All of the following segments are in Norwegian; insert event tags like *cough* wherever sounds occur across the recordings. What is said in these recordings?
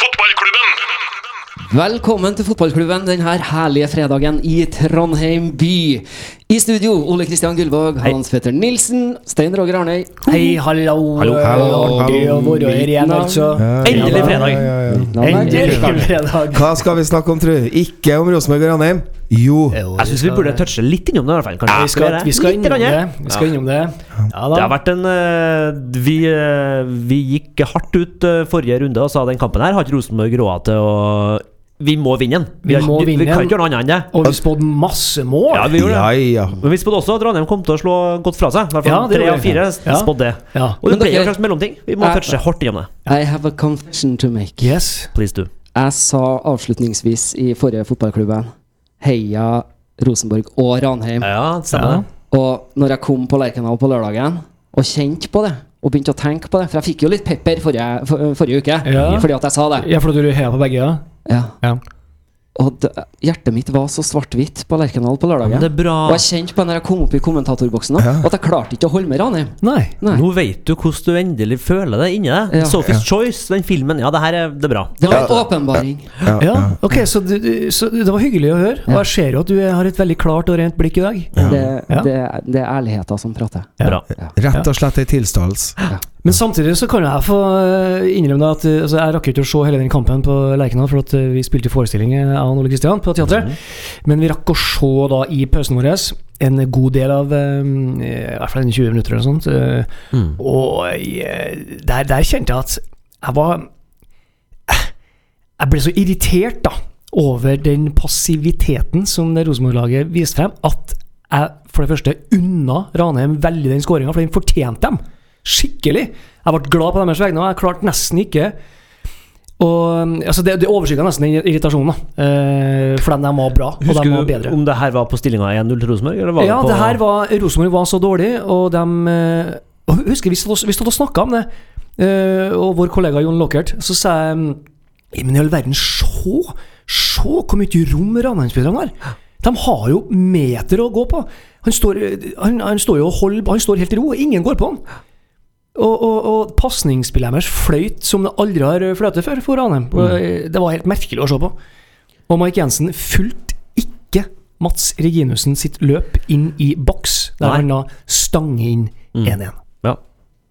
Fotballklubben! Velkommen til fotballklubben denne herlige fredagen i Trondheim by. I studio Ole Kristian Gullvåg, Hans Petter Nilsen, Stein Roger Arnøy. Hei, hallo. Hallo, hallo, Gøy å være her igjen, altså. Endelig fredag. Endelig fredag. Hva skal vi snakke om, tru? Ikke om Rosenborg og Ranheim? Jo. Jeg syns vi burde touche litt innom det. i hvert fall Kanskje Vi skal, vi skal innom det. Vi skal innom det. Ja Det har vært en eh, vi, eh, vi gikk hardt ut eh, forrige runde og sa den kampen her har ikke Rosenborg råd til å Vi må vinne den. Vi vi, vi, vi kan ikke gjøre noe annet enn det. Og vi spådde masse mål. Ja, vi gjorde det. ja. Men vi spådde også at Ranheim kom til å slå godt fra seg. I hvert Ja, fall det tre av fire. Ja. spådde det. Ja. Og det ble en slags mellomting. Vi må Ja. touche hardt gjennom det. I have a confession to make. Yes. Please do. Jeg sa avslutningsvis i forrige fotballklubben Heia Rosenborg og Ranheim. Ja, stemmer Ja. det. Og når jeg kom på Lerkendal på lørdagen og kjente på det, og begynte å tenke på det For jeg fikk jo litt pepper forrige, for, forrige uke Ja. fordi at jeg sa det. Ja, fordi du heia på begge, ja? Ja. Ja. Og det, hjertet mitt var så svart-hvitt på Lerkendal på lørdagen. Men det er bra. Og jeg kjente på når jeg kom opp i kommentatorboksen nå, Ja. at jeg klarte ikke å holde med Ranheim. Nei. Nei. Nå vet du hvordan du endelig føler det inni deg. Ja. Sophie's Choice, den filmen. Ja, det her er, det er bra. Det var en åpenbaring. Ja, Ja, ok, så, du, så det var hyggelig å høre. Og jeg ser jo at du har et veldig klart og rent blikk i dag. Det, Ja. det, det er ærligheten som prater. Bra. Rett og slett ei tilståelse. Men samtidig så kan jeg få eh, innrømme at eh, altså, jeg rakk ikke å se hele den kampen på Lerkendal, for at eh, vi spilte forestilling, av Ole Kristian, på teatret. Men vi rakk å se da i pausen vår en god del av um, I hvert fall en 20 minutter eller noe sånt. Mm. Og der, der kjente jeg at jeg var Jeg ble så irritert da over den passiviteten som Rosenborg-laget viste frem, at jeg for det første unna Ranheim veldig den skåringa, for den fortjente dem. Skikkelig. Jeg ble glad på deres vegne, og jeg klarte nesten ikke og, altså det, det overskygga nesten irritasjonen, da. Eh, for de, var bra, og de Husker bedre. du om det her var på stillinga 1-0 til Rosenborg? Ja, det det her var Rosenborg var så dårlig, og de eh, og Husker vi stod, og- snakka om det, eh, og vår kollega Jon Lockert, så sa jeg Men i all verden, se! Se hvor mye rom Ranheim-spillerne har! De har jo meter å gå på! Han står, han, han står jo og holder Han står helt i ro, og ingen går på han! Og, og, og pasningsspillet deres fløyt som det aldri har fløtet før for Ranheim. Og, eh, Det var helt merkelig å se på. Og Mike Jensen fulgte ikke Mats Reginussen sitt løp inn i boks, der Nei. han da stange inn 1-1. Ja.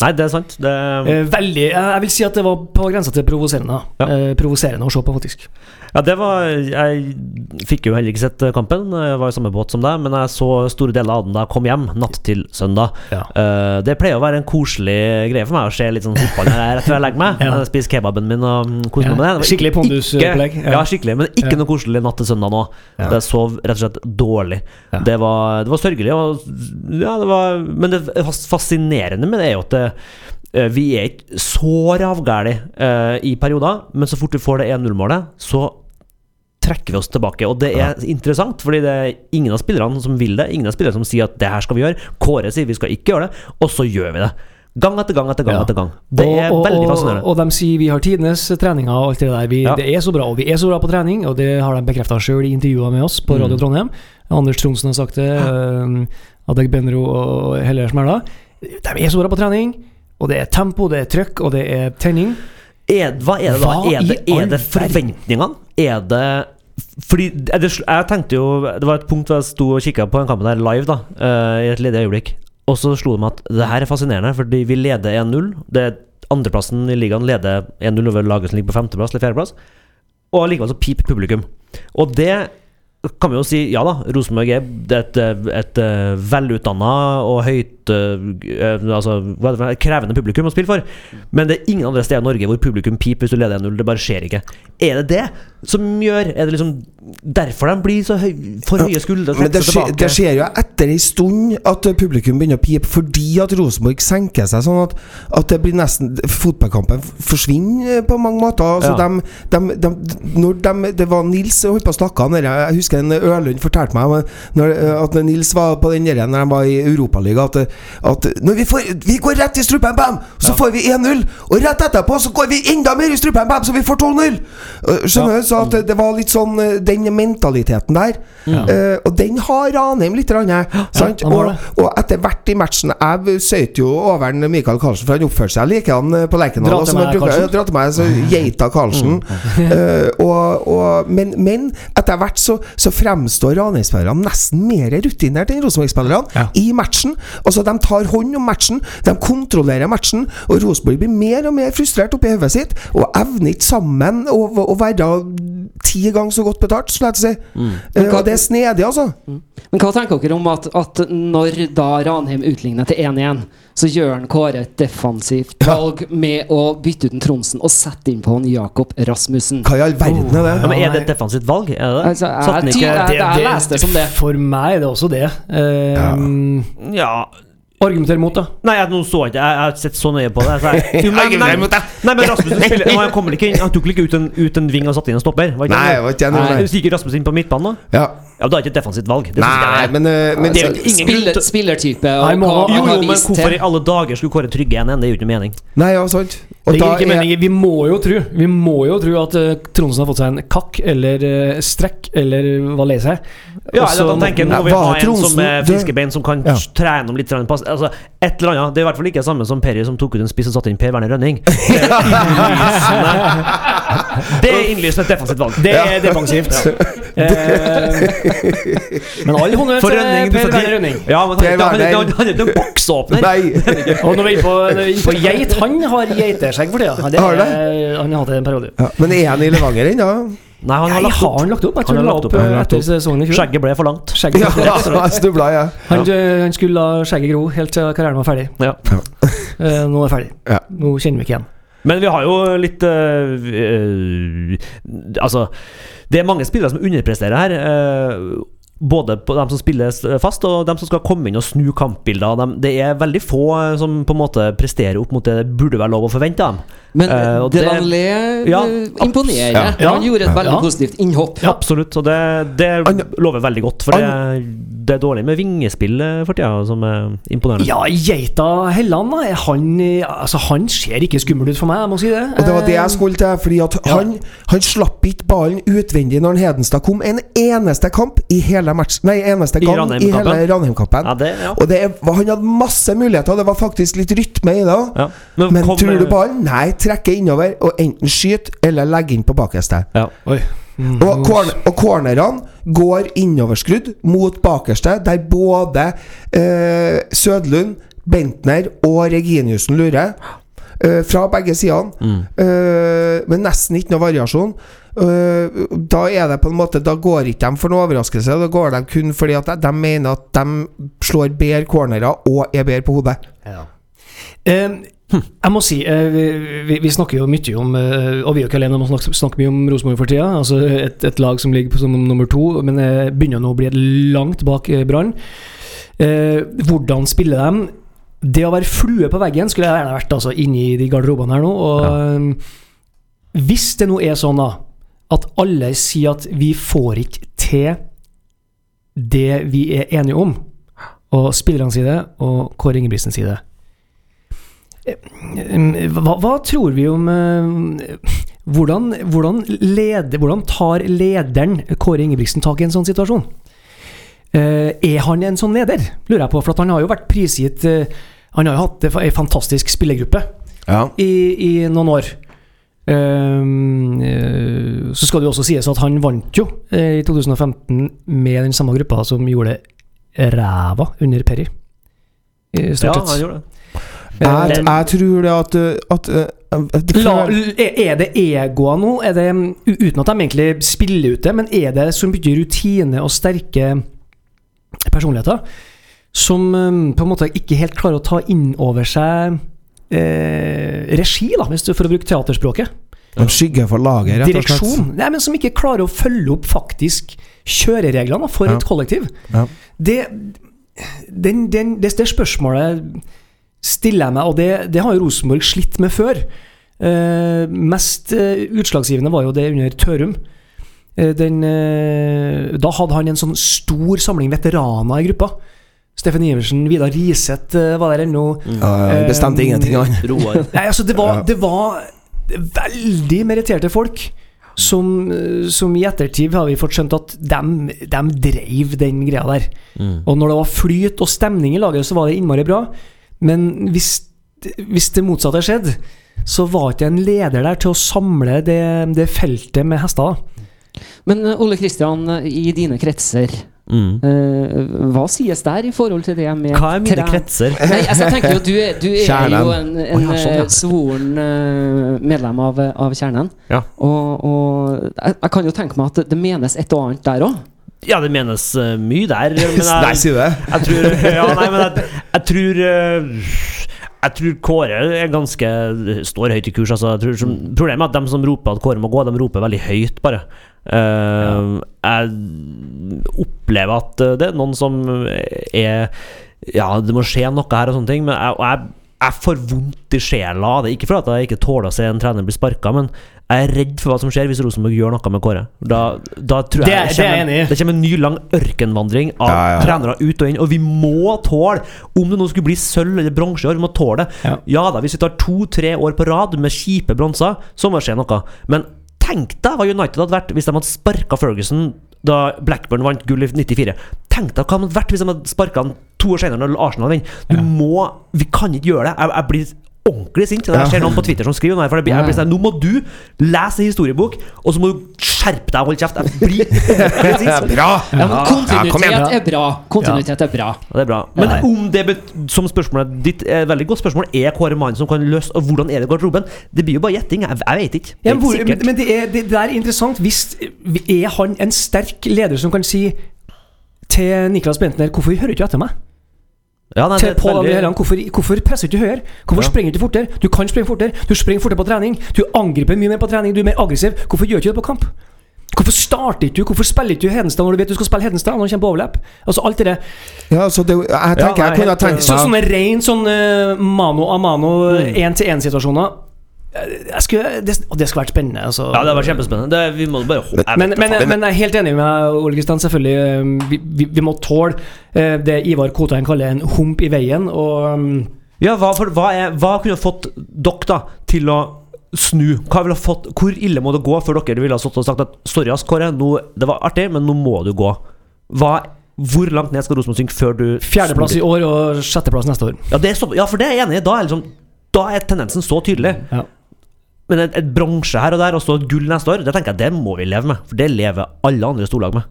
Nei, det er sant. Det, Eh, veldig Jeg vil si at det var på grensa til provoserende. Ja. Eh, provoserende å se på, faktisk. Ja, det var Jeg fikk jo heller ikke sett eh, kampen, jeg var i samme båt som deg, men jeg så store deler av den da jeg kom hjem, natt til søndag. Ja. Uh, det pleier å være en koselig greie for meg å se litt sånn fotball rett før jeg legger meg. *laughs* Ja. Spise kebaben min og kose koser Ja. meg med det. det. Skikkelig ikke- pondusopplegg. Ja. Ja. skikkelig, men ikke noe koselig natt til søndag nå. Ja. Jeg sov rett og slett dårlig. Det, var, det var sørgelig, og, ja, det var, men det fascinerende med det er jo at det, eh, vi er ikke så ravgæli uh, i perioder, men så fort vi får det 1-0-målet, så trekker vi oss tilbake. Og det er interessant, fordi det er ingen av spillerne som vil det. Ingen av spillerne som sier at 'det her skal vi gjøre'. Kåre sier vi skal ikke gjøre det, og så gjør vi det. Gang etter gang etter gang. Ja. etter gang Det er og, og, veldig fascinerende. Og, og de sier vi har tidenes treninger og alt det der. Vi, Ja. Det er så bra, og vi er så bra på trening, og det har de bekrefta sjøl i intervjuer med oss på Mm. Radio Trondheim. Anders Tronsen har sagt det, uh, Adek Benro og hele smella. De er så bra på trening, og det er tempo, det er trøkk, og det er tenning. Er, hva er det da? Hva Er det, er det forventningene? Er det fordi Jeg tenkte jo Det var et punkt hvor jeg sto og kikka på den kampen der live, da eh, i et ledig øyeblikk. Og så slo det meg at det her er fascinerende, fordi vi leder 1-0. Det er Andreplassen i ligaen leder 1-0 over laget som ligger på femteplass eller fjerdeplass. Og allikevel så piper publikum. Og det kan vi jo si ja da, Rosenborg er et, et, et velutdanna og høyt eh, Altså det for krevende publikum å spille for. Men det er ingen andre steder i Norge hvor publikum piper hvis du leder 1-0. Det bare skjer ikke. Er det det som gjør Er det liksom derfor de blir så høy, for høye skuldre? Men det skje, det skjer jo etter ei stund at publikum begynner å pipe, fordi at Rosenborg senker seg sånn at, at det blir nesten Fotballkampen forsvinner på mange måter. Altså Ja. de, de, de, når de, det var Nils som holdt på å snakke om det. Jeg husker en Ørlund fortalte meg når, at Nils var på den der når de var i Europaligaen, at, at når vi, får, vi går rett i strupen bam! Så så får vi 1-0, og rett etterpå så går vi enda mer i strupen bam! så vi får 2-0! Uh, Skjønner du? altså at det var litt sånn eh, Den mentaliteten der. Eh, og den har Ranheim litt. Rann, sant? og, og etter hvert i matchen Jeg søyt jo over Michael Karlsen, for han oppførte seg likedan eh, på Lerkendal. Dra til meg, Karlsen. Dra til meg, så *laughs* geita Karlsen. Eh, og, og, men, men etter hvert så, så fremstår Ranheim-spillerne nesten mer rutinert enn Rosenborg-spillerne i matchen. Altså De tar hånd om matchen, de kontrollerer matchen, og Rosenborg blir mer og mer frustrert oppi hodet sitt og evner ikke sammen å, å være ti ganger så godt betalt, skulle jeg si. Mm. Hva, uh, og det er snedig, altså. Men hva tenker dere om at, at når da Ranheim utligner til 1-1, så gjør han Kåre et defensivt valg med å bytte ut en Tronsen og sette inn på han Jakob Rasmussen? Hva i all verden er det? Ja, men Er det et defensivt valg? Er det? Altså, jeg, Satt ikke jeg, jeg, leste det som det. For meg er det også det. Eh, Ja Argumenter mot, da. Nei, jeg, nå så jeg ikke Jeg jeg har ikke sett så nøye på det. Så jeg, *laughs* jo, nei, nei, nei, men Rasmus spiller Han kommer ikke inn Han tok vel ikke ut en, ut en ving og satte inn en stopper? Var ikke Nei, det? jeg var ikke Nei. Du Stiger Rasmus inn på midtbanen, da? Ja. Ja, da er ikke et defensivt valg. Det Nei, jeg men, eh, men Det er jo ingen Spiller, spillertype og Nei, må- hva Jo, jo, men hvorfor i alle dager skulle Kåre trygge 1-1? Det gir jo ikke mening. Nei, ja, sant. Og Det gir ikke mening. Vi må jo tro Vi må jo tro at uh, Tronsen har fått seg en kakk eller uh, strekk eller hva leser seg. Ja, Og eller at han tenker Nå vil ha en som er med død? friske bein, som kan Ja. trene om litt. grann Pass. Altså, et eller annet. Det er i hvert fall ikke det samme som Perry som tok ut en spiss og satte inn Per Werner Rønning. *laughs* Det er innlysende Det er innlysende et defensivt valg. Det er defensivt. *laughs* Eh, men all honnør til Per Werner Rønning. Ja, men han, han, han, han *laughs* er ikke noen boksåpner. Og når vi er på, når vi er på geit, han har geiteskjegg for tida. Han, det Har hatt det en periode. Ja, men er han i Levanger ennå? Nei, han har Nei, lagt har opp. han lagt opp? Jeg tror han la opp opp, han har lagt etter sesongen i fjor. Skjegget ble for langt. *laughs* Skjegget ble for langt. *laughs* Ja, snubla, ja. Han, eh, han skulle la skjegget gro helt til karrieren var ferdig. Ja. uh, *laughs* nå er det ferdig. Ja. Nå kjenner vi ikke igjen. Men vi har jo litt øh, øh, Altså, det er mange spillere som underpresterer her. øh, både på dem som spiller fast, og dem som skal komme inn og snu kampbilder. De, det er veldig få øh, som på en måte presterer opp mot det det burde være lov å forvente dem. Men uh, det- Delanlé Ja, imponerer. Ja. Ja. Han gjorde et veldig Ja. positivt innhopp. Absolutt. Og det, det lover veldig godt, for det, det er dårlig med vingespill for tida, som er imponerende. Ja, geita Helland, Han, eh, altså, han ser ikke skummel ut for meg, jeg må si det. Og det var det Eh, jeg skulle til, fordi at han, han slapp ikke ballen utvendig når Hedenstad kom en eneste kamp i hele match Nei, eneste gang i Ranheim-kampen. hele Ranheim-kampen. Ja, det, ja. Og det er, han hadde masse muligheter, det var faktisk litt rytme i det òg. Ja. Men kom- tror du ballen? Nei, trekke innover og enten skyter eller legger inn på bakerste. Ja. Oi. Mm. Og, corner, og cornerne går innoverskrudd mot bakerste, der både eh, Sødlund, Bentner og Reginiussen lurer. Eh, fra begge sidene. Mm. Eh, men nesten ikke noe variasjon. Eh, da er det på en måte Da går ikke de for noe overraskelse. Da går de kun fordi at de, mener at de slår bedre cornerer og er bedre på hodet. Eh, jeg må si, eh, vi, vi, vi snakker jo mye om Og vi er jo ikke alene om å snakke, snakke mye om Rosenborg for tida. Altså et, et lag som ligger på som nummer to, men det begynner nå å bli langt bak Brann. Eh, hvordan spiller de? Det å være flue på veggen skulle jeg gjerne vært altså, inni de garderobene her nå. Og ja. hvis det nå er sånn da at alle sier at vi får ikke til det vi er enige om, og spillerne sier det, og Kåre Ingebrigtsen sier det Eh, hva, hva tror vi om eh, hvordan, hvordan, leder, hvordan tar lederen Kåre Ingebrigtsen tak i en sånn situasjon? Eh, er han en sånn leder, lurer jeg på. For at han har jo vært prisgitt eh, Han har jo hatt ei fantastisk spillergruppe Ja. i, i noen år. Ehm, eh, så skal det jo også sies at han vant jo eh, i 2015 med den samme gruppa som gjorde ræva under Perry. Ja, stort sett. han gjorde det. Jeg, jeg tror det at, at at- La, er det egoer nå? Er det, uten at de egentlig spiller ut det, men er det så mye rutine og sterke personligheter som på en måte ikke helt klarer å ta inn over seg eh, regi, da, hvis du, for å bruke teaterspråket? De skygger for laget, rett og slett. Direksjon. Nei, men som ikke klarer å følge opp faktisk kjørereglene for Ja. et kollektiv. Ja. Det, den, den, det, det spørsmålet stiller jeg meg, og det, det har jo Rosenborg slitt med før. Eh, mest eh, utslagsgivende var jo det under Tørum. Eh, den, eh, da hadde han en sånn stor samling veteraner i gruppa. Steffen Iversen, Vidar Riseth eh, var der ennå. Ja, jeg bestemte Eh, ingenting, han. *laughs* Nei, altså, det var, det var veldig meritterte folk som, eh, som i ettertid har vi fått skjønt at de, dreiv den greia der. Mm. Og når det var flyt og stemning i laget, så var det innmari bra. Men hvis, hvis det motsatte skjedde, så var ikke en leder der til å samle det, det feltet med hester. da. Men Ole Kristian, i dine kretser, Mm. eh, hva sies der i forhold til det med Hva er mine kretser? Nei, altså, jeg tenker jo Du du er Kjernen. jo en, en oh, ja, sånn, ja. eh, svoren uh, medlem av, av Kjernen. Ja. Og, og jeg, jeg kan jo tenke meg at det, menes et og annet der òg. Ja, det menes uh, mye der, men *laughs* jeg, nei, si det? jeg tror Ja, nei, men jeg, jeg tror jeg tror Kåre er ganske står høyt i kurs. Altså. Jeg tror, som, problemet er at de som roper at Kåre må gå, de roper veldig høyt, bare. Eh, Jeg opplever at eh, det er noen som er Ja, det må skje noe her og sånne ting, men jeg, jeg, jeg får vondt i sjela av det. Ikke fordi jeg ikke tåler å se en trener bli sparka, men jeg er redd for hva som skjer hvis Rosenborg gjør noe med Kåre. Da, da tror jeg Det det kommer, det kommer en ny lang ørkenvandring av Ja, ja. trenere ut og inn, og vi må tåle Om det nå skulle bli sølv eller bronse i år, vi må tåle det. Ja. Ja da, hvis vi tar to-tre år på rad med kjipe bronser, så må det skje noe. Men tenk deg hva United hadde vært hvis de hadde sparka Ferguson da Blackburn vant gull i 94. Tenk deg hva det hadde vært hvis de hadde sparka han to år senere når Arsenal vinner. Du må Vi kan ikke gjøre det. Jeg, jeg blir ordentlig sint når jeg ser noen på Twitter som skriver det blir, jeg blir sånn Nå må du lese en historiebok, og så må du skjerpe deg og holde kjeft. Jeg blir ordentlig sint. *laughs* Bra! Ja, kontinuitet er bra. Kontinuitet er bra. Ja, det er bra. Men om det som spørsmålet ditt er et veldig godt spørsmål Er Kåre mannen som kan løse Og hvordan er det i garderoben? Det blir jo bare gjetting. Jeg, jeg vet ikke. Det vet ikke men, men det, er, det der er interessant. Hvis Er han en sterk leder som kan si til Niklas Bentner Hvorfor hører du ikke etter meg? Ja, nei, det André veldig- Helland, hvorfor, hvorfor presser du ikke høyere? Hvorfor Ja. springer du ikke fortere? Du kan springe fortere. Du springer fortere på trening. Du angriper mye mer på trening. Du er mer aggressiv. Hvorfor gjør du ikke det på kamp? Hvorfor starter ikke du? Hvorfor spiller ikke du Hedenstad når du vet du skal spille Hedenstad når du kommer på overlapp? Altså alt det der. Ja, så det, jeg tenker nei, jeg kunne tenkt Så, meg sånne ren sånn uh, mano a mano, Mm. én-til-én-situasjoner. Jeg skulle, det, og det skulle vært spennende. Altså. Ja, det hadde vært kjempespennende. Det, vi må bare håpe Men, men, men jeg er helt enig med deg, Ole Kristian. Selvfølgelig, eh, vi, vi, vi må tåle eh, det Ivar Kotein kaller en hump i veien. Og mm, Ja, hva, for, hva, er, hva kunne fått dere da til å snu? Hva ville fått, hvor ille må det gå før dere ville ha stått og sagt at sorry, ass, Kåre, nå, det var artig, men nå må du gå? Hva, hvor langt ned skal Rosenborg synke før du fjerdeplass i år og sjetteplass neste år. Ja, det er så, ja, for det er jeg enig i. Da er, liksom, da er tendensen så tydelig. Ja. Men et, et bronse her og der, og så et gull neste år, det tenker jeg det må vi leve med. For det lever alle andre storlag med.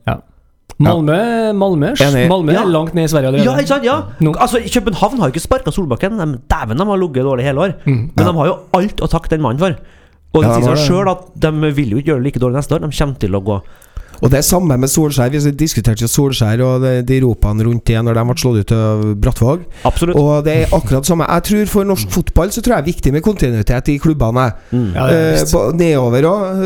Malmö, Malmö, Malmö Ja. er langt ned i Sverige allerede. Ja, ikke sant? Ja. No. Altså, København har jo ikke sparka Solbakken. De- Dæven, de har ligget dårlig hele år. Mm. Men de har jo alt å takke den mannen for. Og det Ja, de sier seg sjøl at de vil jo ikke gjøre det like dårlig neste år. De kommer til å gå Og det er samme med Solskjær. Vi diskuterte jo Solskjær og de, de ropene rundt det når de ble slått ut av Brattvåg. Absolutt. Og det er akkurat samme. Jeg tror For norsk fotball så tror jeg det er viktig med kontinuitet i klubbene. Mm. Ja, det Eh, på- nedover òg.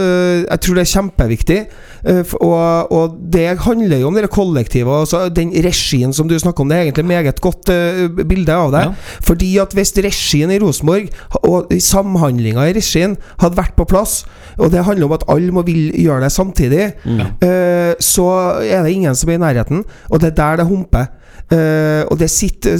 jeg tror det er kjempeviktig. Eh, og, og det handler jo om det kollektivet. og den regien som du snakker om, det er egentlig meget godt eh, bilde av det. Ja. Fordi at hvis regien i Rosenborg og samhandlinga i regien hadde vært på plass, og det handler om at alle må vil gjøre det samtidig, Mm. Eh, så er det ingen som er i nærheten. Og det er der det humper. Uh, og det sitter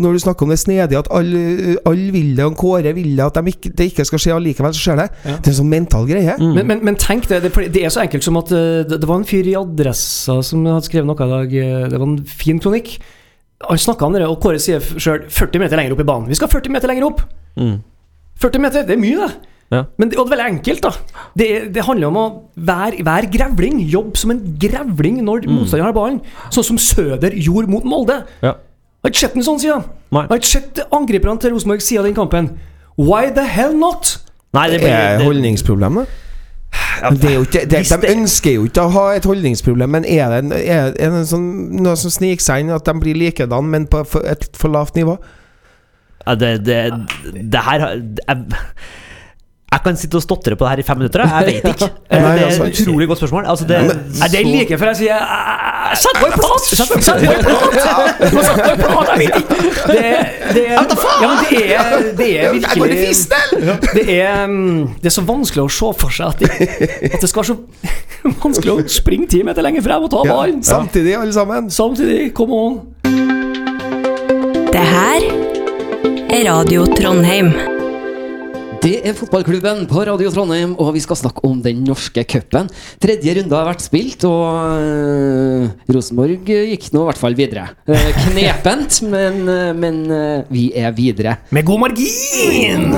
Når du snakker om det snedige at alle, all vil det, og Kåre vil det, at de ikke, det ikke skal skje allikevel, så skjer det. Ja. Det er en sånn mental greie. Mm. Men, men, men tenk det, det, det er så enkelt som at eh, det, det var en fyr i Adressa som hadde skrevet noe i dag. Det var en fin kronikk. Han snakka om det, og Kåre sier sjøl 40 meter lenger opp i banen. Vi skal 40 meter lenger opp! Mm. 40 meter, det er mye, det. Ja. Men det, og det er veldig enkelt, da. Det, det handler om å være, være grevling. Jobbe som en grevling når motstanderen har ballen. Sånn som Søder gjorde mot Molde. Ja. Jeg har ikke sett den sånn siden. Nei. Jeg har ikke sett angriperne til Rosenborg siden den kampen. Why the hell not? Nei, det er blir det, er jo ikke, det, de ønsker jo ikke å ha et holdningsproblem, men er det, en, er, er det en sånn, noe som sniker seg inn, at de blir likedan, men på et et for lavt nivå? ja, det, det, det her jeg, jeg kan sitte og stotre på det her i fem minutter. jeg. Vet ikke. *laughs* Nei, det er altså, et utrolig godt spørsmål. Altså, det, Nei, det er like før jeg sier "Ah, Sett på en plat! Sett på sett en plat! Sette på en plat, Jeg vet ikke! Det, det, ja, men det er, det er virkelig det er, mm, det er så vanskelig å se for seg at det, at det skal være så *laughs* vanskelig å springe ti meter lenger frem og ta Ja, samtidig, alle sammen. Samtidig, come on. Det her er Radio Trondheim. Det er fotballklubben på Radio Trondheim, og vi skal snakke om den norske cupen. Tredje runde har vært spilt, og uh, Rosenborg gikk nå i hvert fall videre. Uh, knepent, *laughs* men, uh, men vi er videre. Med god margin!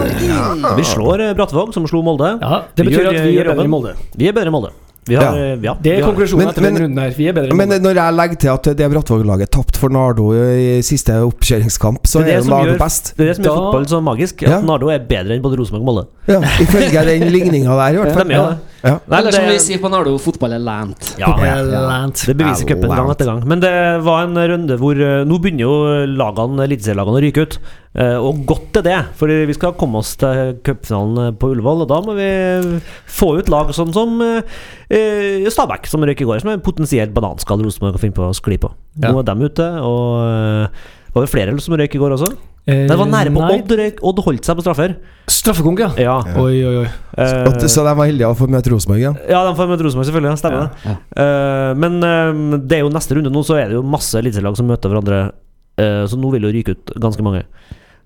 Vi slår eh, Brattvåg, som slo Molde. Ja, det Vi betyr gjør, at eh, vi er bedre enn Molde. Vi er bedre enn Molde. Vi har, Ja. eh, ja, Det vi er har- konklusjonen Men- etter men- runden her. Vi er bedre Men når jeg legger til at det Brattvåg-laget tapte for Nardo i siste oppkjøringskamp, så Det er er det som Nardo gjør- best. Det er det som gjør Da- fotball så magisk. Ja. Nardo er bedre enn både Rosenborg og Molde. Ja, ifølge den ligninga der, i hvert fall. Ja. Ja. Eller som vi sier på Nardo, fotball er lant. Ja, Land. Det beviser cupen gang etter gang. Men det var en runde hvor eh, Nå begynner jo lagene, eliteserielagene å ryke ut. Eh, Og godt er det, for vi skal komme oss til cupfinalen på Ullevål. Og da må vi få ut lag sånn som eh, eh, Stabæk, som røyk i går. Som er potensielt bananskall Rosenborg kan finne på å skli på. Nå Ja. er de ute, og eh, var det flere som røyk i går også? Eh, Det var nære på nei. Odd. Odd holdt seg på straffer. Straffekonk, ja. Ja. Oi, oi, oi. Eh, Og- Så de var heldige å få møte Rosenborg igjen. ja, de får møte Rosenborg, selvfølgelig. ja, Stemmer det. Eh, men eh, det er jo neste runde nå, så er det jo masse eliteserielag som møter hverandre. Eh, så nå vil jo ryke ut ganske mange.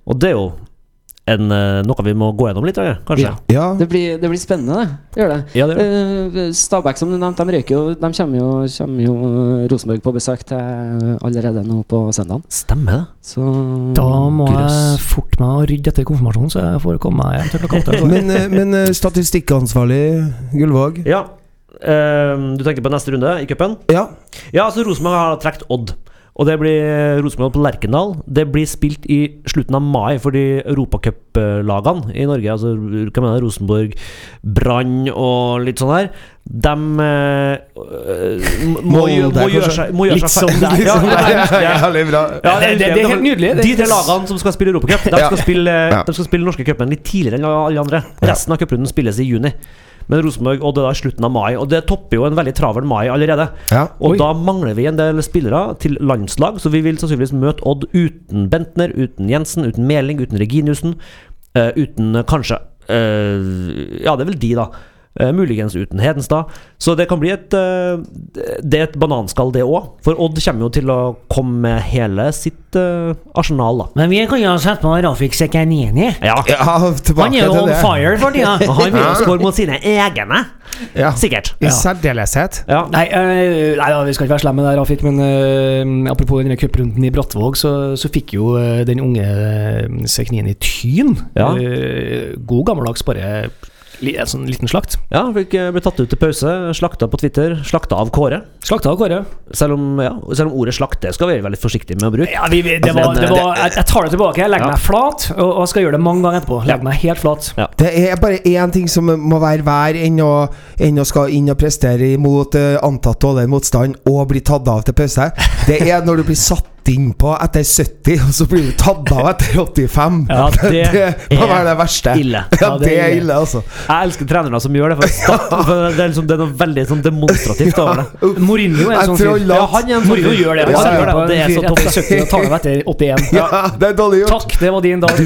Og det er jo en, eh, noe vi må gå gjennom litt, kanskje? Ja. Ja. Det blir, det blir spennende, det. Gjør det. Ja, det gjør Eh, Stabæk, som du nevnte, de røyker jo. De kommer jo, kommer jo Rosenborg på besøk til allerede nå på søndag. Stemmer det. Så Da må Grøss. jeg forte meg å rydde etter konfirmasjonen, så jeg får komme meg hjem til klokka åtte. *laughs* Men, men statistikkansvarlig Gullvåg Ja. Eh, du tenker på neste runde i cupen? Ja. Ja, så Rosenborg har trukket Odd. Og det blir Rosenborg på Lerkendal. Det blir spilt i slutten av mai for de europacuplagene i Norge. Altså hva mener Rosenborg, Brann og litt sånn her. De må, Molde, må gjøre seg, må gjøre seg fer- der, Ja, ja, ja, *laughs* ja. Ja, Det- er helt nydelig. De tre lagene som skal spille Europacup, de, skal spille, de skal spille norske cupen litt tidligere enn alle andre. Resten av cuprunden spilles i juni. Men Rosenborg og det er slutten av mai. Og det topper jo en veldig travel mai allerede. Ja. Og da mangler vi en del spillere til landslag, så vi vil sannsynligvis møte Odd uten Bentner, uten Jensen, uten Meling, uten Reginiussen. uh, uten kanskje uh, Ja, det er vel de, da. Eh, muligens uten Hedenstad. Så det kan bli et eh, Det er et bananskall, det òg. For Odd kommer jo til å komme med hele sitt eh, arsenal, da. Men vi kan jo sette på Rafik Sekanini. Ja. ja, Han er jo on fire for tida. *laughs* Han vil jo skåre mot sine egne. Ja. Sikkert. I særdeleshet. Ja. Nei, eh, nei da, vi skal ikke være slemme med deg, Rafik, men eh, apropos denne cuprunden i Brattvåg, så, så fikk jo eh, den unge uh, Seknini Tyn Ja. god gammeldags bare en sånn liten slakt. ja fikk, eh, ble tatt ut til pause. Slakta på Twitter. Slakta av Kåre. Slakta av Kåre. Selv om, ja, selv om ordet 'slakte' skal vi være veldig forsiktige med å bruke. Ja, vi, vi, det Altså, var, det var, jeg, jeg tar det tilbake. Jeg legger Ja. meg flat, og, og skal gjøre det mange ganger etterpå. Legger meg helt flat. Det er bare én ting som må være hver enn å, enn å skal inn og prestere imot uh, antatt dårlig motstand og bli tatt av til pause. Det er når du blir satt inn på etter 70, og så blir du tatt av etter 85. Ja, *laughs* det må er være det verste. ille. Ja, det er ille, altså. Jeg elsker trenere som gjør det. For, stat- *laughs* for det, er liksom, det er noe veldig sånn demonstrativt over det. Mourinho er en sånn fyr. Ja, han er en sånn Mourinho gjør det. Ja, ja, gjør det, det, det er så topp. 70 og tar av etter 81. *laughs* Ja, det er dårlig gjort. Takk, det var din dag.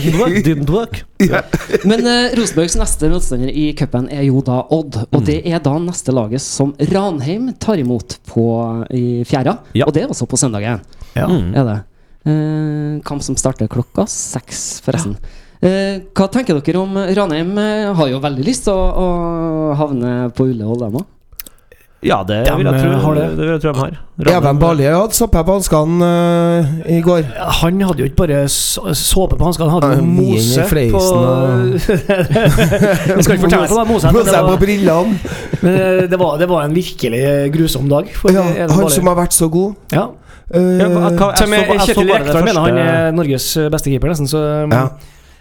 Dybendvåg. Men uh, Rosenborgs neste motstander i cupen er jo da Odd. Og det er da neste laget som Ranheim tar imot på, i fjæra. Ja. Og det er også på søndagen. Ja. Mm. Er det. Eh, kamp som starter klokka seks, forresten. Eh, hva tenker dere om Ranheim? eh, har jo veldig lyst til å, å havne på Ullevål, dem òg. Ja, det De, vil jeg tro, eh, har det. det vil jeg tro de har. Even Balje hadde såpe på hanskene uh, i går. Han hadde jo ikke bare såpe på hanskene, han hadde jo mose på Jeg *laughs* skal ikke fortelle på mose er, Mose på brillene. men det var, det var en virkelig grusom dag. For Ja, han som har vært så god. ja. Eh, Ja, hva- hva- jeg så- jeg Kjetil Rekdal mener han er Norges beste keeper, nesten, så ja.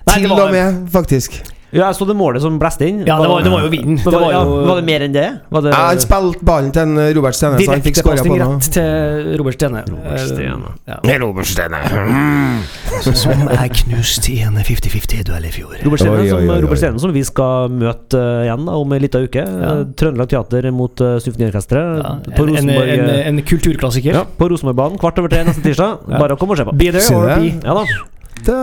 Nei, Til og med, faktisk. Ja, jeg så det målet som blåste inn. Ja, det var, det var jo vinden. Det var, var ja, var det mer enn det? Var det Ja, han spilte ballen til en Robert Stene, Direktepasning rett til Robert Stene. Robert Stene. Ja. Robert Stene. Som er knust i en 50-50-duell i fjor. Robert Stene, Oi, oi, som, oi, oi. Robert Stene, som vi skal møte eh, igjen da, om en liten uke. Ja. Trøndelag Teater mot uh, Symfoniorkesteret. Ja, en, en, en, eh, en kulturklassiker. ja, på Rosenborgbanen kvart over tre neste tirsdag. Ja. Bare å komme og se på. Be there or be. Ja da. Da,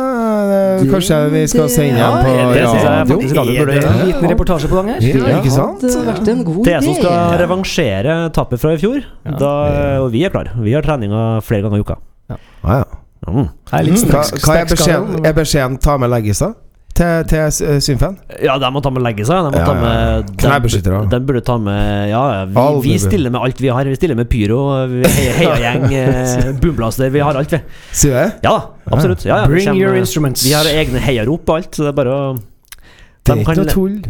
eh, kanskje vi skal sende Ja, på det synes jeg faktisk radio Er det en liten reportasje på gang her? Ja, ikke sant? Det vært en god Det er som skal revansjere tapet fra i fjor. Ja. Da, og vi er klar. Vi har treninga flere ganger i uka. Ah, ja. Mm. Hva, hva er beskjeden? Er beskjeden ta med leggis, da? Til, til eh, Symfen? Ja, de må ta med legge seg. De må Ja, ta ja, ja. de- De burde ta med Ja, ja, vi, vi stiller med alt vi har. Vi stiller med pyro, *laughs* heiagjeng, heia boomblaster. Vi har alt, vi. Sier du det? Ja absolutt. Ja, ja, Bring kommer- your instruments. Vi har egne heiarop og alt, så det er bare å Det de kan,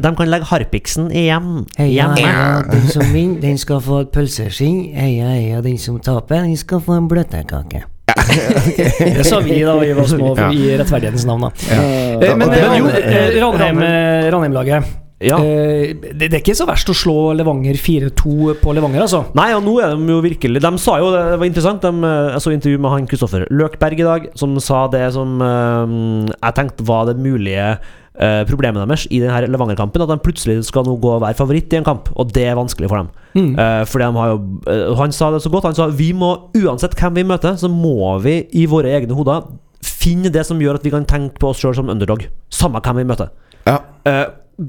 de kan legge harpiksen hjem. Heia, Hjem. heia, den som vinner, den skal få pølseskinn. Heia, heia, den som taper, den skal få en bløtkake. *laughs* Det sa vi da vi var små, ja. i rettferdighetens navn. da. Eh, Ja, men og eh, jo, eh, eh, Ranheim-laget. Ja. Eh, det, er ikke så verst å slå Levanger 4-2 på Levanger, altså. Nei, og nå er de jo virkelig De sa jo det, var interessant. De, jeg så intervju med han Kristoffer Løkberg i dag, som sa det som jeg tenkte var det mulige eh, problemet deres i denne Levanger-kampen. At de plutselig skal nå gå og være favoritt i en kamp, og det er vanskelig for dem. Mm. Uh, fordi de har jo uh, Han sa det så godt. Han sa vi må uansett hvem vi møter, så må vi i våre egne hoder finne det som gjør at vi kan tenke på oss sjøl som underdog. Samme hvem vi møter. Ja. Eh,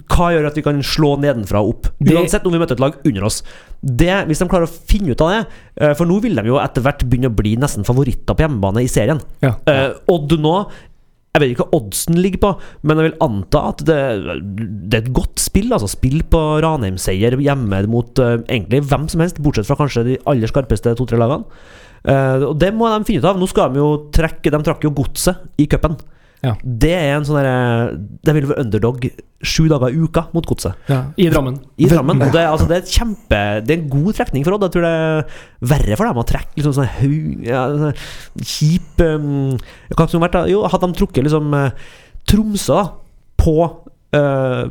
hva gjør at vi kan slå nedenfra og opp? Det- Uansett om vi møter et lag under oss. Det, hvis de klarer å finne ut av det For nå vil de jo etter hvert begynne å bli nesten favoritter på hjemmebane i serien. Ja. Eh, Odd nå Jeg vet ikke hva oddsen ligger på, men jeg vil anta at det, det er et godt spill. Altså Spill på Ranheim-seier hjemme mot uh, egentlig hvem som helst, bortsett fra kanskje de aller skarpeste to-tre lagene. Uh, og Det må de finne ut av. Nå skal de jo trekke De trakk jo godset i cupen. Ja. Det er en sånn derre De vil være underdog sju dager i uka mot godset Ja, I Drammen. i Drammen. Og det, altså, det er kjempe Det er en god trekning for Odd. Jeg tror det er verre for dem å trekke liksom sånn haug ja, sånn Kjip um, Hva som vært da? Jo, hadde de trukket liksom eh, Tromsø da, på Uh,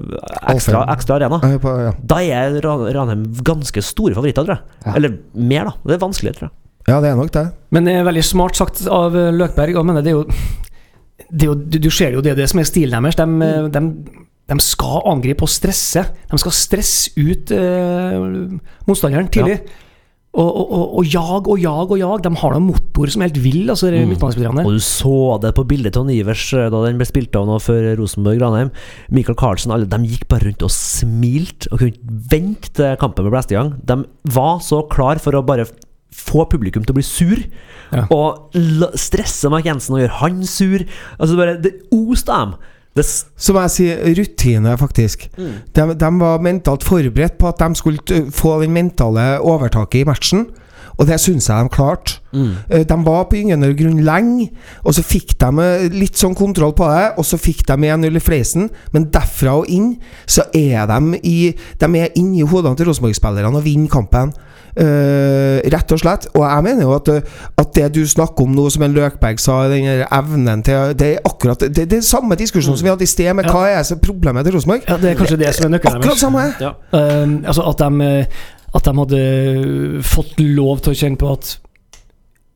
ekstra, ekstra arena, Uh, på- ja. da er Ran- Ranheim ganske store favoritter, tror jeg. Ja. Eller mer, da. Det er vanskelig, tror jeg. ja, det er nok det. Men det er veldig smart sagt av eh, Løkberg. Og mener det er jo, det jo du, du ser jo det, det som er stilen deres. De, mm. de, de skal angripe og stresse. De skal stresse ut eh, motstanderen tidlig. Og, og, og, og jag og jag og jag. De har noen motor som er helt vill, altså, mm. Og du så det på bildet til Ivers eh, da den ble spilt av nå før Rosenborg-Granheim. Michael Carlsen alle, de gikk bare rundt og smilte og kunne ikke vente til kampen ble blåst i gang. De var så klar for å bare få publikum til å bli sur. Ja. Og stresse Mark Jensen og gjøre han sur. Altså bare, Det oste dem. Det, s- Så må jeg si rutine, faktisk. De, de var mentalt forberedt på at de skulle få den mentale overtaket i matchen. Og det syns jeg de klarte. Mm. De var på gyngende grunn lenge, og så fikk de eh, litt sånn kontroll på det. Og så fikk de 1-0 i fleisen, men derfra og inn så er de i De er inni hodene til Rosenborg-spillerne og vinner kampen. Uh, rett og slett. Og jeg mener jo at, eh, at det du snakker om nå, som en Løkberg sa, den evnen til Det er akkurat Det, det er samme diskusjon som vi hadde i sted, med Ja. hva er problemet til Rosenborg. Ja, det er kanskje det som er nøkkelen Akkurat samme! ja. Uh, altså at de, eh, at de hadde fått lov til å kjenne på at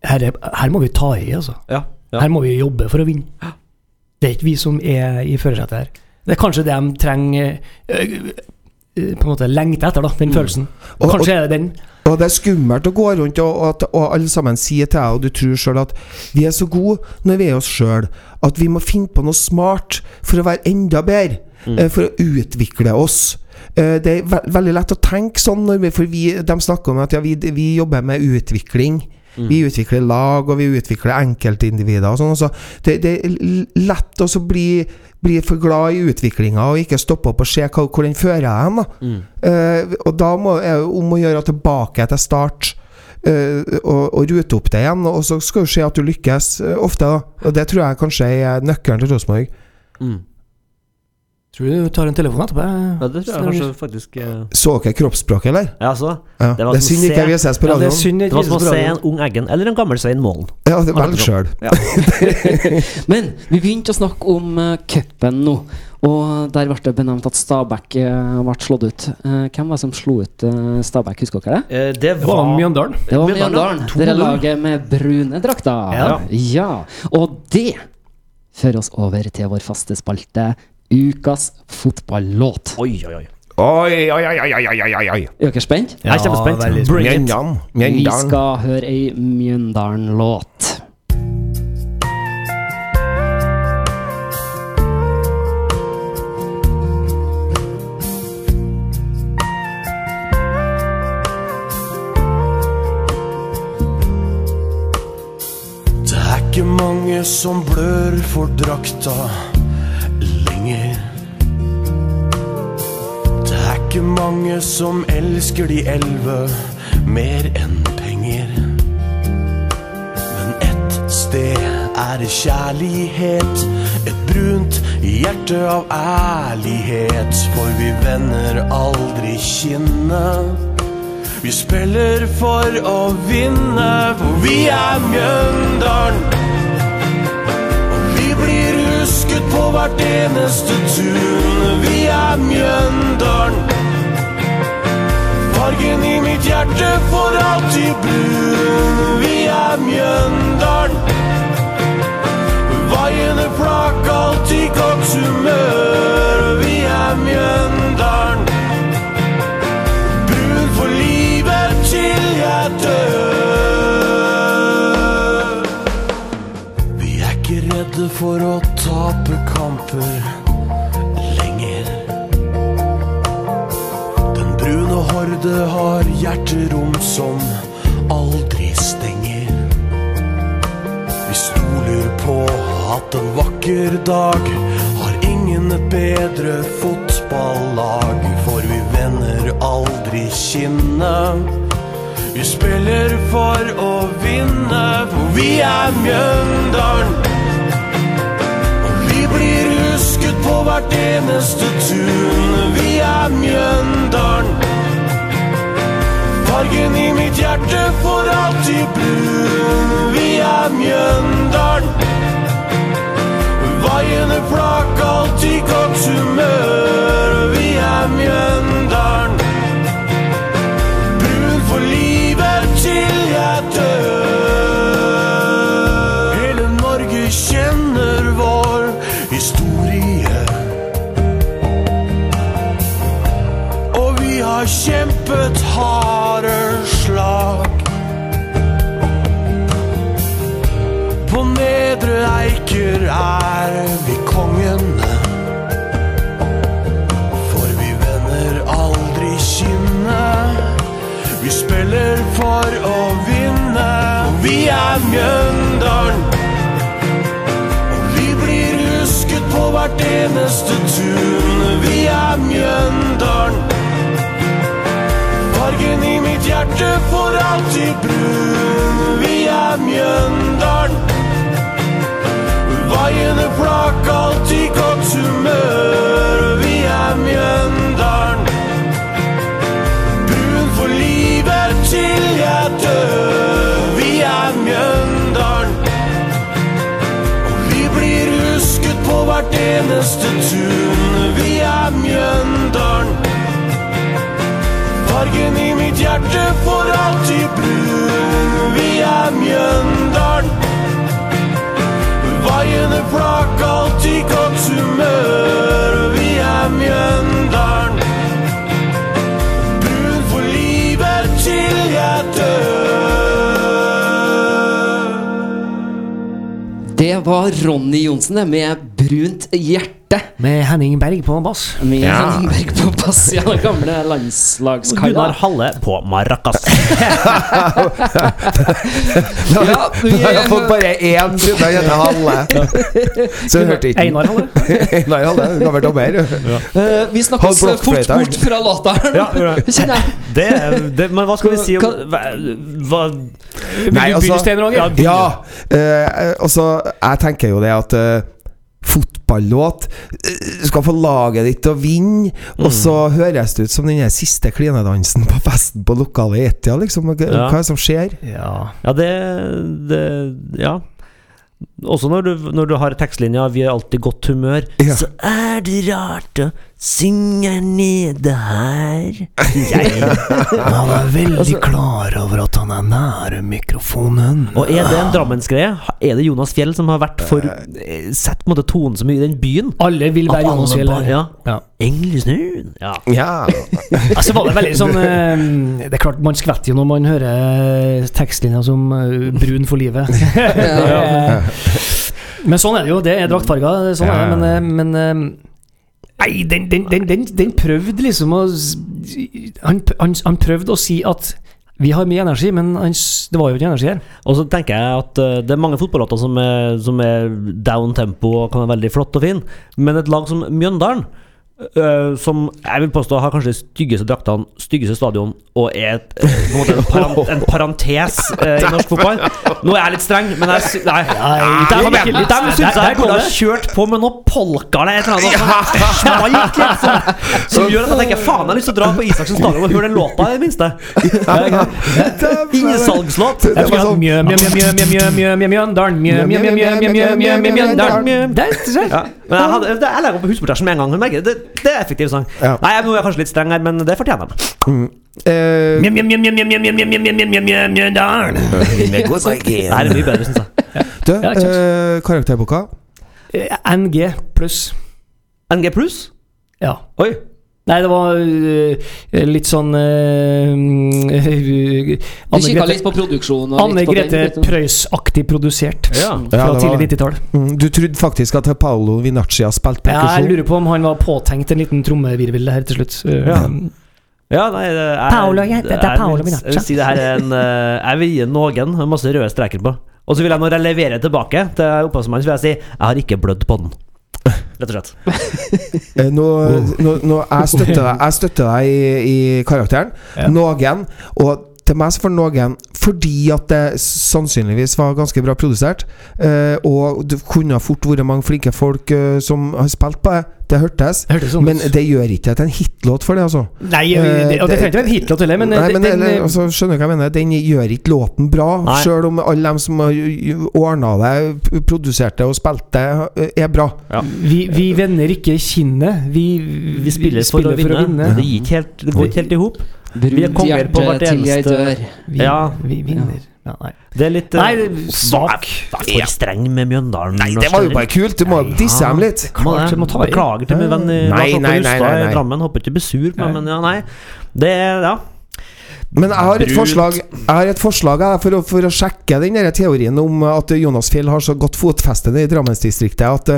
her, er, her må vi ta i, altså. ja, ja. Her må vi jobbe for å vinne. Det er ikke vi som er i førersetet her. Det er kanskje det de trenger øh, øh, På en måte lengter etter, da, den følelsen. Og, Og- Kanskje er det den. Og det er skummelt å gå rundt og, og, og alle sammen sier til deg, og du tror sjøl at vi er så gode når vi er oss sjøl, at vi må finne på noe smart for å være enda bedre. Mm. For å utvikle oss. Eh, Det er ve veldig lett å tenke sånn, for vi, de snakker om at ja, vi, vi jobber med utvikling. Vi utvikler lag, og vi utvikler enkeltindivider og sånn. så det, det er lett å bli, bli for glad i utviklinga og ikke stoppe opp og se hva, hvor den fører hen. Mm. Uh, og da må, er det om å gjøre tilbake til start. Uh, og, og rute opp det igjen. Og så skal du se at du lykkes uh, ofte. da Og det tror jeg kanskje er nøkkelen til Rosenborg. Mm. Tror du du tar en telefon etterpå? ja, det tror jeg kanskje faktisk eh, Så dere kroppsspråket, eller? Ja, så Ja. Det Det, var er synd ikke vises på Ja, det radioen. synd Det var som å se en ung Eggen eller en gammel Svein Målen. Ja, det Velg sjøl. Ja. *laughs* Men vi begynte å snakke om uh, cupen nå. Og der ble det benevnt at Stabæk eh, ble slått ut. Eh, hvem var det som slo ut Stabæk, husker dere det? Eh, det var Mjøndalen. Det var Mjøndalen, ja. Dere laget med brune drakter. Ja. ja. Og det fører oss over til vår faste spalte Ukas fotballåt. Oi, oi, oi. Oi, oi, oi, oi, oi, oi, oi. Er dere spent? Jeg er kjempespent. veldig spent. Bring it. Mjøndalen. Vi Mjøndalen. skal høre ei Mjøndalen-låt. Det er ikke mange som blør for drakta ikke mange som elsker de elleve mer enn penger. Men ett sted er kjærlighet, et brunt hjerte av ærlighet. For vi vender aldri kinnet. Vi spiller for å vinne, for vi er Mjøndalen. Blir husket på hvert eneste tun. Vi er Mjøndalen. Mitt for alltid brun. Vi er Mjøndalen. Vaiende flak, alltid godt humør. Vi er Mjøndalen. Brun for livet til jeg dør. Vi er ikke redde for å tape kamper horde har hjerterom som aldri stenger. Vi stoler på at en vakker dag har ingen et bedre fotballag, for vi vender aldri kinnet. Vi spiller for å vinne, for vi er Mjøndalen. Og vi blir husket på hvert eneste tun. Vi er Mjøndalen. Fargen i mitt hjerte for alltid brun. Vi er Mjøndalen. Vaiende flak, alltid godt humør. Vi er Mjøndalen. Hjerte for alltid brun. Vi er Mjøndalen. Vaiende flak, alltid godt humør. Vi er Mjøndalen. Brun for livet til jeg dør. Vi er Mjøndalen. Og vi blir husket på hvert eneste tun. Vi er Mjøndalen. Fargen i mitt hjerte for alltid brun. Vi er Mjøndalen. Vaiende flak, alltid godt humør. Vi er Mjøndalen. Brun for livet til jeg dør. Det var Ronny Johnsen med brunt hjerte. Med Henning Berg på bass. Med Ja. Henning Berg på bass, ja, den *laughs* gamle Gunnar landslagskaia. Halle på maracas. *laughs* Ja, vi, har fått bare én siden jeg heter Halle. *laughs* Så jeg hørte ikke Einar Halle. Einar Halle, gammel dommer. uh, vi snakker oss fort bort fra låta her Ja, det. kjenner jeg. Det, det, men hva skal vi si om Hva- hva, Nei, du Roger? Ja, uh, eh, altså Jeg tenker jo det at eh, fotballåt eh, Du skal få laget ditt til å vinne, og så høres det ut som den siste klinedansen på festen på lokalet Etia, liksom. Hva Ja. er det som skjer? Ja. Ja, det, det Ja. Også når du, når du har tekstlinja 'Vi er alltid i godt humør', Ja. så er det rart å synge nede her. Jeg. Han er veldig klar over at han er nære mikrofonen. Og er det en Drammensgreie? Er det Jonas Fjell som har vært for eh, Sett på en måte tonen så mye i den byen? Alle vil være Jonas Fjell. Ja. Ja. Englesnuen. Ja. Ja. *laughs* Altså var det veldig sånn eh, Det er klart man skvetter jo når man hører eh, tekstlinja som eh, 'brun for livet'. *laughs* ja. men sånn er det jo. Det er draktfarger. Sånn er det. Men, eh, men eh, Nei, den, den, den, den, prøvde liksom å han, han, han prøvde å si at vi har mye energi, men det var jo ikke energi her. Og så tenker jeg at eh, det er mange fotballåter som er, som er down tempo og kan være veldig flott og fin, men et lag som Mjøndalen Uh, som jeg vil påstå har kanskje de styggeste draktene, styggeste stadion og er et, en, en, parant, en, parentes uh, i norsk fotball. Nå er jeg litt streng, men jeg Nei. De, de, de, de syns jeg burde ha kjørt på med noe polka eller et eller annet smalt, liksom, som gjør at jeg tenker faen, jeg har lyst til å dra på Isaksen stadion og høre den låta, i det minste. Innsalgslåt. Jeg skulle hatt Mjø, mjø, mjø, mjø, mjø, mjø, mjø, Mjøndalen. Mjø, mjø, mjø, mjø, mjø, mjø, Mjøndalen. Men jeg, hadde, det, jeg legger opp husbordtasjen med en gang. Det. Det er effektiv sang. Ja. Nei, nå er jeg kanskje litt streng her, men det fortjener de. Mm. Eh, Mjøndalen. Det går så ikke. Nei, det er mye bedre, syns jeg. Du, Ja, ikke karakterboka. NG pluss. NG pluss? Ja. Oi. Nei, det var uh, litt sånn uh, *laughs* Du kikka litt på produksjonen Anne Grete Preus-aktig produsert. Ja. Fra Ja, tidlig 90-tall. Mm, Du trodde faktisk at Paolo Vinacci har spilt Ja, jeg lurer på om han var påtenkt en liten trommevirvel her til slutt. Uh, Ja. Ja, nei det er, Paolo, jeg- det er Paolo Minaccia. Jeg vil si det her er en eh, Jeg vil gi noen med masse røde streker på. Og så vil jeg når jeg leverer tilbake til opphavsmannen, vil jeg si Jeg har ikke blødd på den. Rett og slett. *laughs* Eh, Nå, nå, nå, jeg støtter deg, jeg støtter deg i, i karakteren. Ja. Noen. Og til meg så for noen fordi at det sannsynligvis var ganske bra produsert. eh, og det kunne fort vært mange flinke folk eh, som har spilt på det. Det hørtes. Hørtes sånn Men det gjør ikke til en hitlåt for det, altså. Nei, det, og det trenger ikke være en hitlåt heller, men, Nei, men den, eller, altså, skjønner du hva jeg mener? Den gjør ikke låten bra, sjøl om alle dem som har ordna det, produserte og spilte, eh, er bra. vi, vi vender ikke kinnet. Vi, Vi spiller, for, å vinne. Det, gikk helt, det går ikke helt i hop. Vi er konger på hvert eneste- Vi, Ja. vi vinner. Ja, nei. Det er litt eh, Nei, svak. Vær for streng med Mjøndalen. Nei, det var jo bare kult! Du må disse dem litt. Klart, må ta. Beklager til min venn i Nei, nei, nei, nei, nei. i Drammen. Håper ikke du blir sur, Nei. men ja, nei. Det er Ja. Men jeg har et forslag Jeg har et forslag for, å, for å sjekke den der teorien om at Jonas Fjell har så godt fotfeste i Drammensdistriktet at,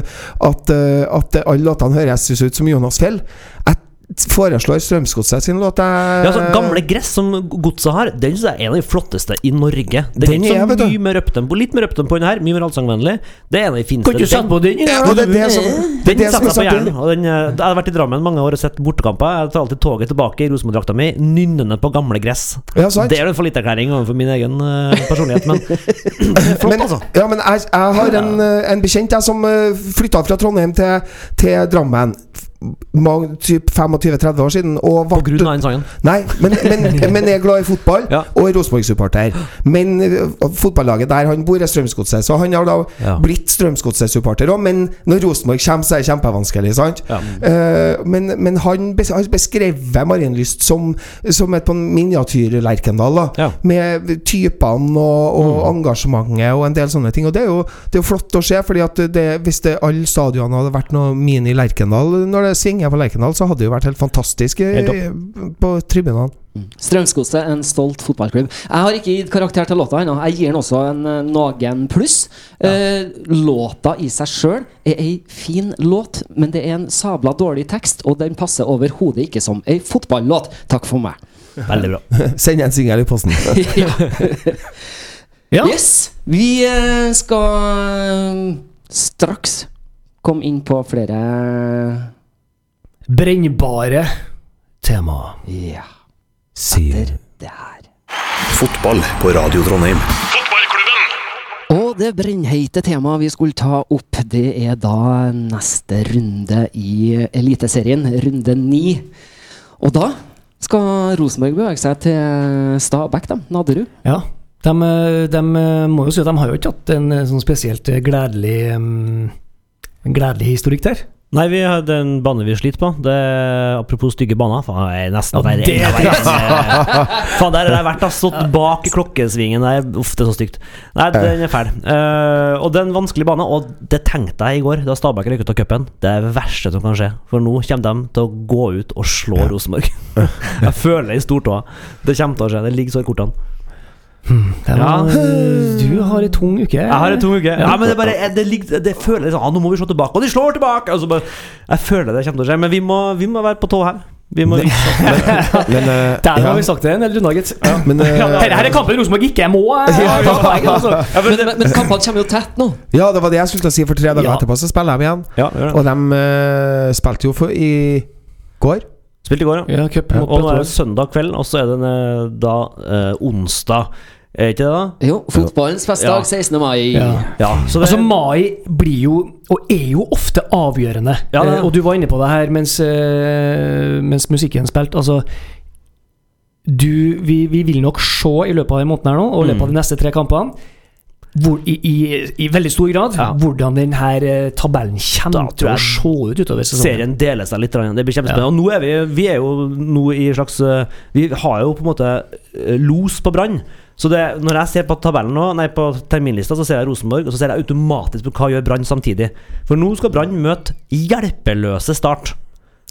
at, at alle låtene høres ut som Jonas Fjell. Jeg foreslår Strømsgodset sin låt. jeg- Ja, altså Gamle gress som godset har, den synes jeg er en av de flotteste i Norge. Den, Den er ikke så mye mer uptempo Litt mer uptempo enn her, mye mer allsangvennlig. Det er en av de fineste. Kan du sette på den? Ja, det det som, Den det som setter er jeg på hjernen. Den, eh, jeg har vært i Drammen mange år og sett bortekamper. Jeg tar alltid toget tilbake i Rosenborg-drakta mi, nynnende på gamle gress. Ja, sant? Det er en fallitterklæring overfor min egen eh, personlighet, men *laughs* flott, men, altså. Ja, men jeg, jeg har en, eh, en bekjent jeg som flytta fra Trondheim til, til Drammen typ 25-30 år siden. Og På grunn av den sangen. Nei, men, men, men er glad i fotball Ja. og er Rosenborg-supporter. Men uh, fotballaget der han bor, er Strømsgodset, så han har da Ja. blitt Strømsgodset-supporter òg. Men når Rosenborg kommer, så er det kjempevanskelig, sant? Ja. Uh, men, men han har beskrevet Marienlyst som, som et miniatyr-Lerkendal. da. Med typene og, og engasjementet og en del sånne ting. Og det er jo, det er flott å se, Fordi at det, hvis det alle stadionene hadde vært noe mini-Lerkendal når det svinger på Lerkendal, så hadde det jo vært helt fantastisk Helt på tribunene. Strømskose, en stolt fotballklubb. Jeg har ikke gitt karakter til låta ennå. Jeg gir den også en eh, noen pluss. Eh, låta i seg sjøl er ei fin låt, men det er en sabla dårlig tekst, og den passer overhodet ikke som ei fotballåt. Takk for meg. Veldig bra. *laughs* Send en singel i posten. *laughs* ja. *laughs* Ja. Yes! Vi eh, skal eh, straks komme inn på flere Brennbare tema. Ja, Sier etter det her. Fotball på Radio Trondheim. Og det brennheite temaet vi skulle ta opp, det er da neste runde i Eliteserien, runde ni. Og da skal Rosenborg bevege seg til Stabæk, da. Nadderud. Ja. De, de må jo si at de har jo ikke hatt en eh, sånn spesielt gledelig um, gledelig historikk der. Nei, vi har den banen vi sliter på. Det, apropos stygge baner. Faen, jeg er nesten Ja, det er verre. Faen, der har jeg vært. Stått bak klokkesvingen der. Uff, det er så stygt. Nei, den er fæl. Uh, og det er en vanskelig bane, og det tenkte jeg i går, da Stabæk røyk ut av cupen. Det er det verste som kan skje. For nå kommer de til å gå ut og slå Rosenborg. *laughs* jeg føler det i stortåa. Det kommer til å skje. Det ligger så i kortene. Det var, Du har ei tung uke. Jeg har en tung uke. Ja, men det, bare, det, ligger, det føler sånn ah, Nå må vi slå tilbake, og de slår tilbake! Altså bare, jeg føler det kommer til å skje, men vi må, vi må være på tå her. Vi må vise *laughs* Men, uh, Der ja, har vi sagt det en del runder, gitt. men, eh, Dette her er kampen Rosenborg ikke må. eh, altså. Men, men, men kampene kommer jo tett nå. ja, det var det jeg skulle til å si. For tre dager Ja. etterpå så spiller de igjen. Ja. Og de uh, spilte jo for i Går? Spilte i går, ja. Ja, cup mot Og nå er det søndag kveld, og så er det eh, da eh, onsdag. Er ikke det, da? Jo, fotballens festdag, Ja. 16. mai. Ja. Ja. Så det, Altså Mai blir jo, og er jo ofte avgjørende. Ja, det Eh, og du var inne på det her mens, eh, mens musikken spilte. Altså du, vi, vi vil nok se i løpet av denne måneden her nå, og i løpet av de neste tre kampene, hvor, i, i, i veldig stor grad, Ja. hvordan denne tabellen Da kommer til å se ut utover sesongen. serien deler seg litt. Det blir kjempespennende. Og nå er vi, vi er jo nå i slags eh, Vi har jo på en måte eh, los på Brann. Så det, når jeg ser på tabellen nå, nei på terminlista, så ser jeg Rosenborg, og så ser jeg automatisk på hva gjør Brann samtidig. For nå skal Brann møte hjelpeløse Start.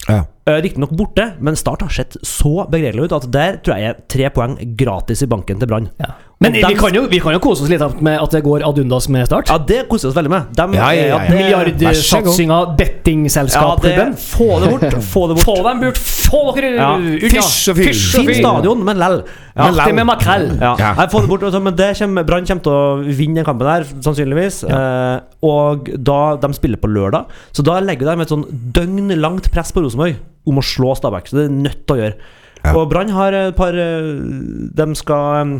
Ja. Uh, Riktignok borte, men Start har sett så begredelig ut at der tror jeg er tre poeng gratis i banken til Brann. Ja. Men de, vi kan, jo, vi kan jo kose oss litt med at det går ad undas med start. Ja, det koser vi oss veldig med. De Ja, ja, ja, ja. det- bettingselskapklubben. Ja, få det bort. *laughs* Få det bort. Få dem bort! Få dere Ja. unna! Fysj og og Fint stadion, men lell. Ja. Alltid med makrell. Ja. Ja. Nei, få det bort, altså, men det kommer, Brann kommer til å vinne den kampen her, sannsynligvis. Eh, og da de spiller på lørdag, så da legger de et sånn døgnlangt press på Rosenborg om å slå Stabæk. Så det er nødt til å gjøre. Ja. Og Brann har et par eh, De skal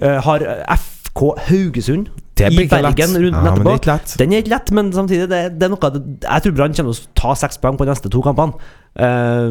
eh, Har FK Haugesund i lett. Bergen runden Ja, etterpå. er. Den er ikke lett, men samtidig det, det er noe Jeg tror Brann kommer til å ta seks poeng på de neste to kampene. Eh,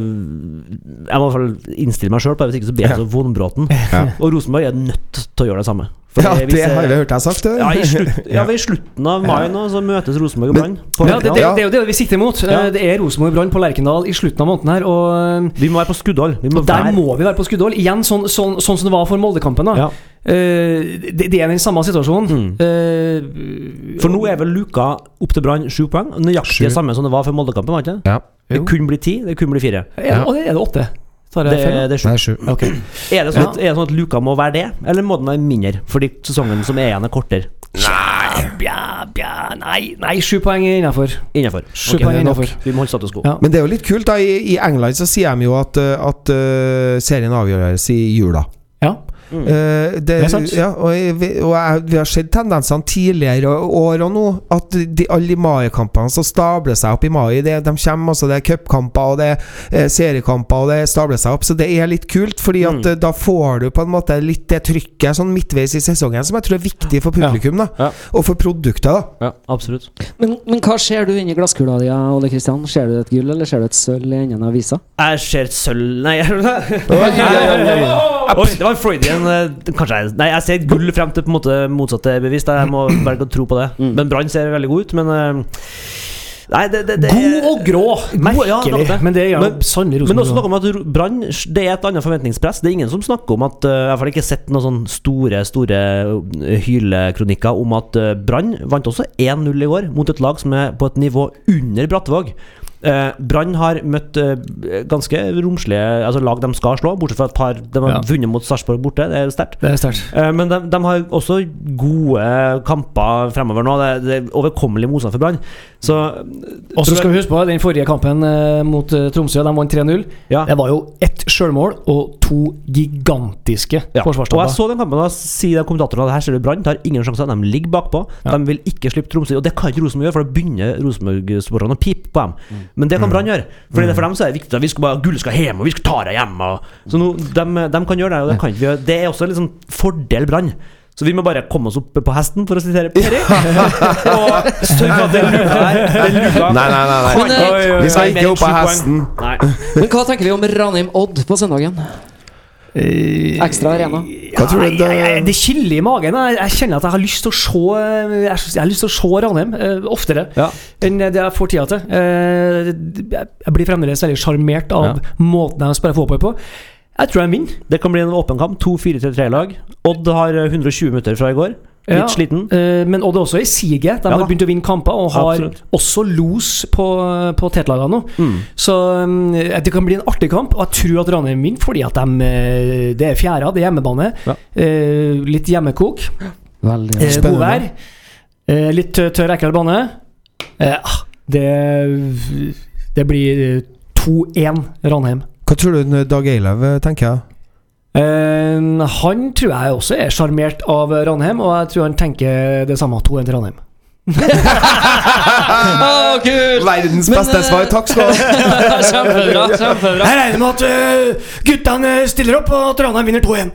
jeg må i hvert fall innstille meg sjøl på det, hvis ikke så blir jeg så vonbråten. *laughs* Ja. Og Rosenborg er nødt til å gjøre det samme. For Ja, hvis det har jeg- vi hørt deg sagt. ja, i, slutt, *laughs* ja, ved slutten av mai nå så møtes Rosenborg og Brann. Ja, det, det, det er jo det vi sikter mot. Ja. Eh, Det er Rosenborg og Brann på Lerkendal i slutten av måneden her. Og Vi må være på skuddhold. Vi må og der være må vi være på skuddhold. Igjen sånn, sånn, sånn som det var for Moldekampen. da Ja. Uh, det, det er den samme situasjonen. Mm. Uh, For nå er vel luka opp til Brann sju poeng. Nøyaktig det samme som det var for Moldekampen. var det? Ja. Det kunne bli ti, det kunne bli fire. ja, og det er det åtte. Tar jeg Det, det er sju. Nei, sju. Ok. *clears throat* Er det, sånn at, er det sånn at luka må være det, eller må den være mindre? Fordi sesongen som er igjen, er kortere. Nei, bja, bja, nei, nei, sju poeng er innafor. Innafor. Sju Ok, poeng er nok. innenfor. Vi må holde status quo. Ja. Men det er jo litt kult. da I, i England så sier de jo at, uh, at uh, serien avgjøres i jula. Ja. Mm. Eh, det, Det er sant. Ja, og, vi, og jeg, vi har sett tendensene tidligere år og nå. At de, alle de mai-kampene som stabler seg opp i mai, det, de kommer altså, det er cupkamper og det er eh, seriekamper, og det stabler seg opp. Så det er litt kult, Fordi at Mm. eh, da får du på en måte litt det trykket sånn midtveis i sesongen, som jeg tror er viktig for publikum. da Ja. Og for produktet. da Ja, absolutt. Men, men hva ser du inni glasskula di, Ole Kristian? Ser du et gull, eller ser du et sølv i enden av avisa? Jeg ser et sølv Nei, *laughs* Oi, det var en Freudian eh, Kanskje jeg Nei, jeg ser gull frem til på en måte motsatte er bevis. Jeg må *clears throat* velge å tro på det. Mm. Men Brann ser veldig god ut, men eh, Nei, det, det, det God og grå. Merkelig. ja, det. Men det gjør Men- sannelig Men også Rosenborg. noe om at Brann Det er et annet forventningspress. Det er ingen som snakker om at eh, Jeg har i hvert fall ikke sett noen sånne store Store hylekronikker om at Brann vant også 1-0 i går mot et lag som er på et nivå under Brattvåg. Eh, Brann har møtt eh, ganske romslige altså lag de skal slå, bortsett fra et par De har Ja. vunnet mot Sarpsborg borte, det er sterkt. Er. Eh, Men de, de har også gode kamper fremover nå. Det, det er overkommelig motstand for Brann. Så Og så skal vi huske på den forrige kampen eh, mot eh, Tromsø. De vant 3-0. ja. Det var jo ett sjølmål og to gigantiske Ja. Og jeg så den kampen, da sier kommentatorene at her ser du Brann tar ingen sjanser. De ligger bakpå. Ja. De vil ikke slippe Tromsø. Og det kan ikke Rosenborg gjøre, for da begynner Rosenborg-sporerne å pipe på dem. Mm. Men det kan Brann gjøre. Fordi det for dem så er det viktig at vi skal bare gullet skal hjem, og vi skal ta det hjem. Og, så nå, de, de kan gjøre det, og det kan ikke vi gjøre. Det er også en liksom fordel Brann. Så vi må bare komme oss opp på hesten, for å sitere Peri. *laughs* og sørge for at det luka her Nei, nei, nei. nei. Men, eh, Vi skal ikke opp på hesten. Nei. Men hva tenker vi om Ranheim Odd på søndagen? Eh, Ekstra arena. Hva tror du det- jeg- jeg- Det kiler i magen. Jeg, jeg kjenner at jeg har lyst til å se Jeg, jeg har lyst til å se Ranheim uh, oftere Ja. enn det jeg får tida til. Uh, jeg jeg blir fremdeles veldig sjarmert av Ja. måten de spiller fotball på. Jeg tror de vinner. Det kan bli en åpen kamp. To 4-3-3-lag. Odd har eh, 120 minutter fra i går. Litt Ja. sliten. Eh, men det er også i siget. De Ja har begynt å vinne kamper og har Absolutt. også los på, på tetlagene nå. Mm. Så um, det kan bli en artig kamp, og jeg tror at Ranheim vinner fordi at de, eh, det er fjæra, det er hjemmebane. Ja. Eh, litt hjemmekok. Veldig Eh. Godvær. Eh, litt tørr, ekkel bane. Eh, ah, det, det blir eh, 2-1 Ranheim. Hva tror du Dag Eilev tenker? Eh, han tror jeg også er sjarmert av Ranheim, og jeg tror han tenker det samme. 2-1 til Ranheim. *laughs* Å, kult! Verdens Men, beste eh, svar. Takk skal du ha. *laughs* kjempebra. kjempebra Jeg regner med at uh, guttene stiller opp, og Trondheim vinner 2-1.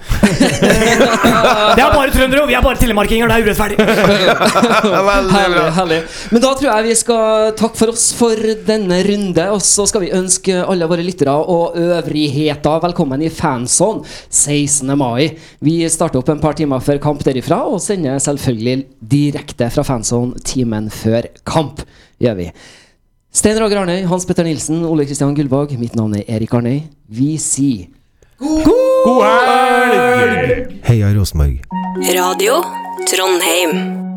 *laughs* det er bare trøndere, og vi er bare telemarkinger. Det er urettferdig. *laughs* Herlig, herlig. Men da tror jeg vi skal takke for oss for denne runde. Og så skal vi ønske alle våre lyttere og øvrigheter velkommen i fanzone 16. mai. Vi starter opp en par timer før kamp derifra, og sender selvfølgelig direkte fra fanzone timen før kamp. Gjør vi. Stein Roger Arnøy, Hans Petter Nilsen, Ole Kristian Gullvåg. Mitt navn er Erik Arnøy. Vi sier Heia Rosenborg. Radio Trondheim.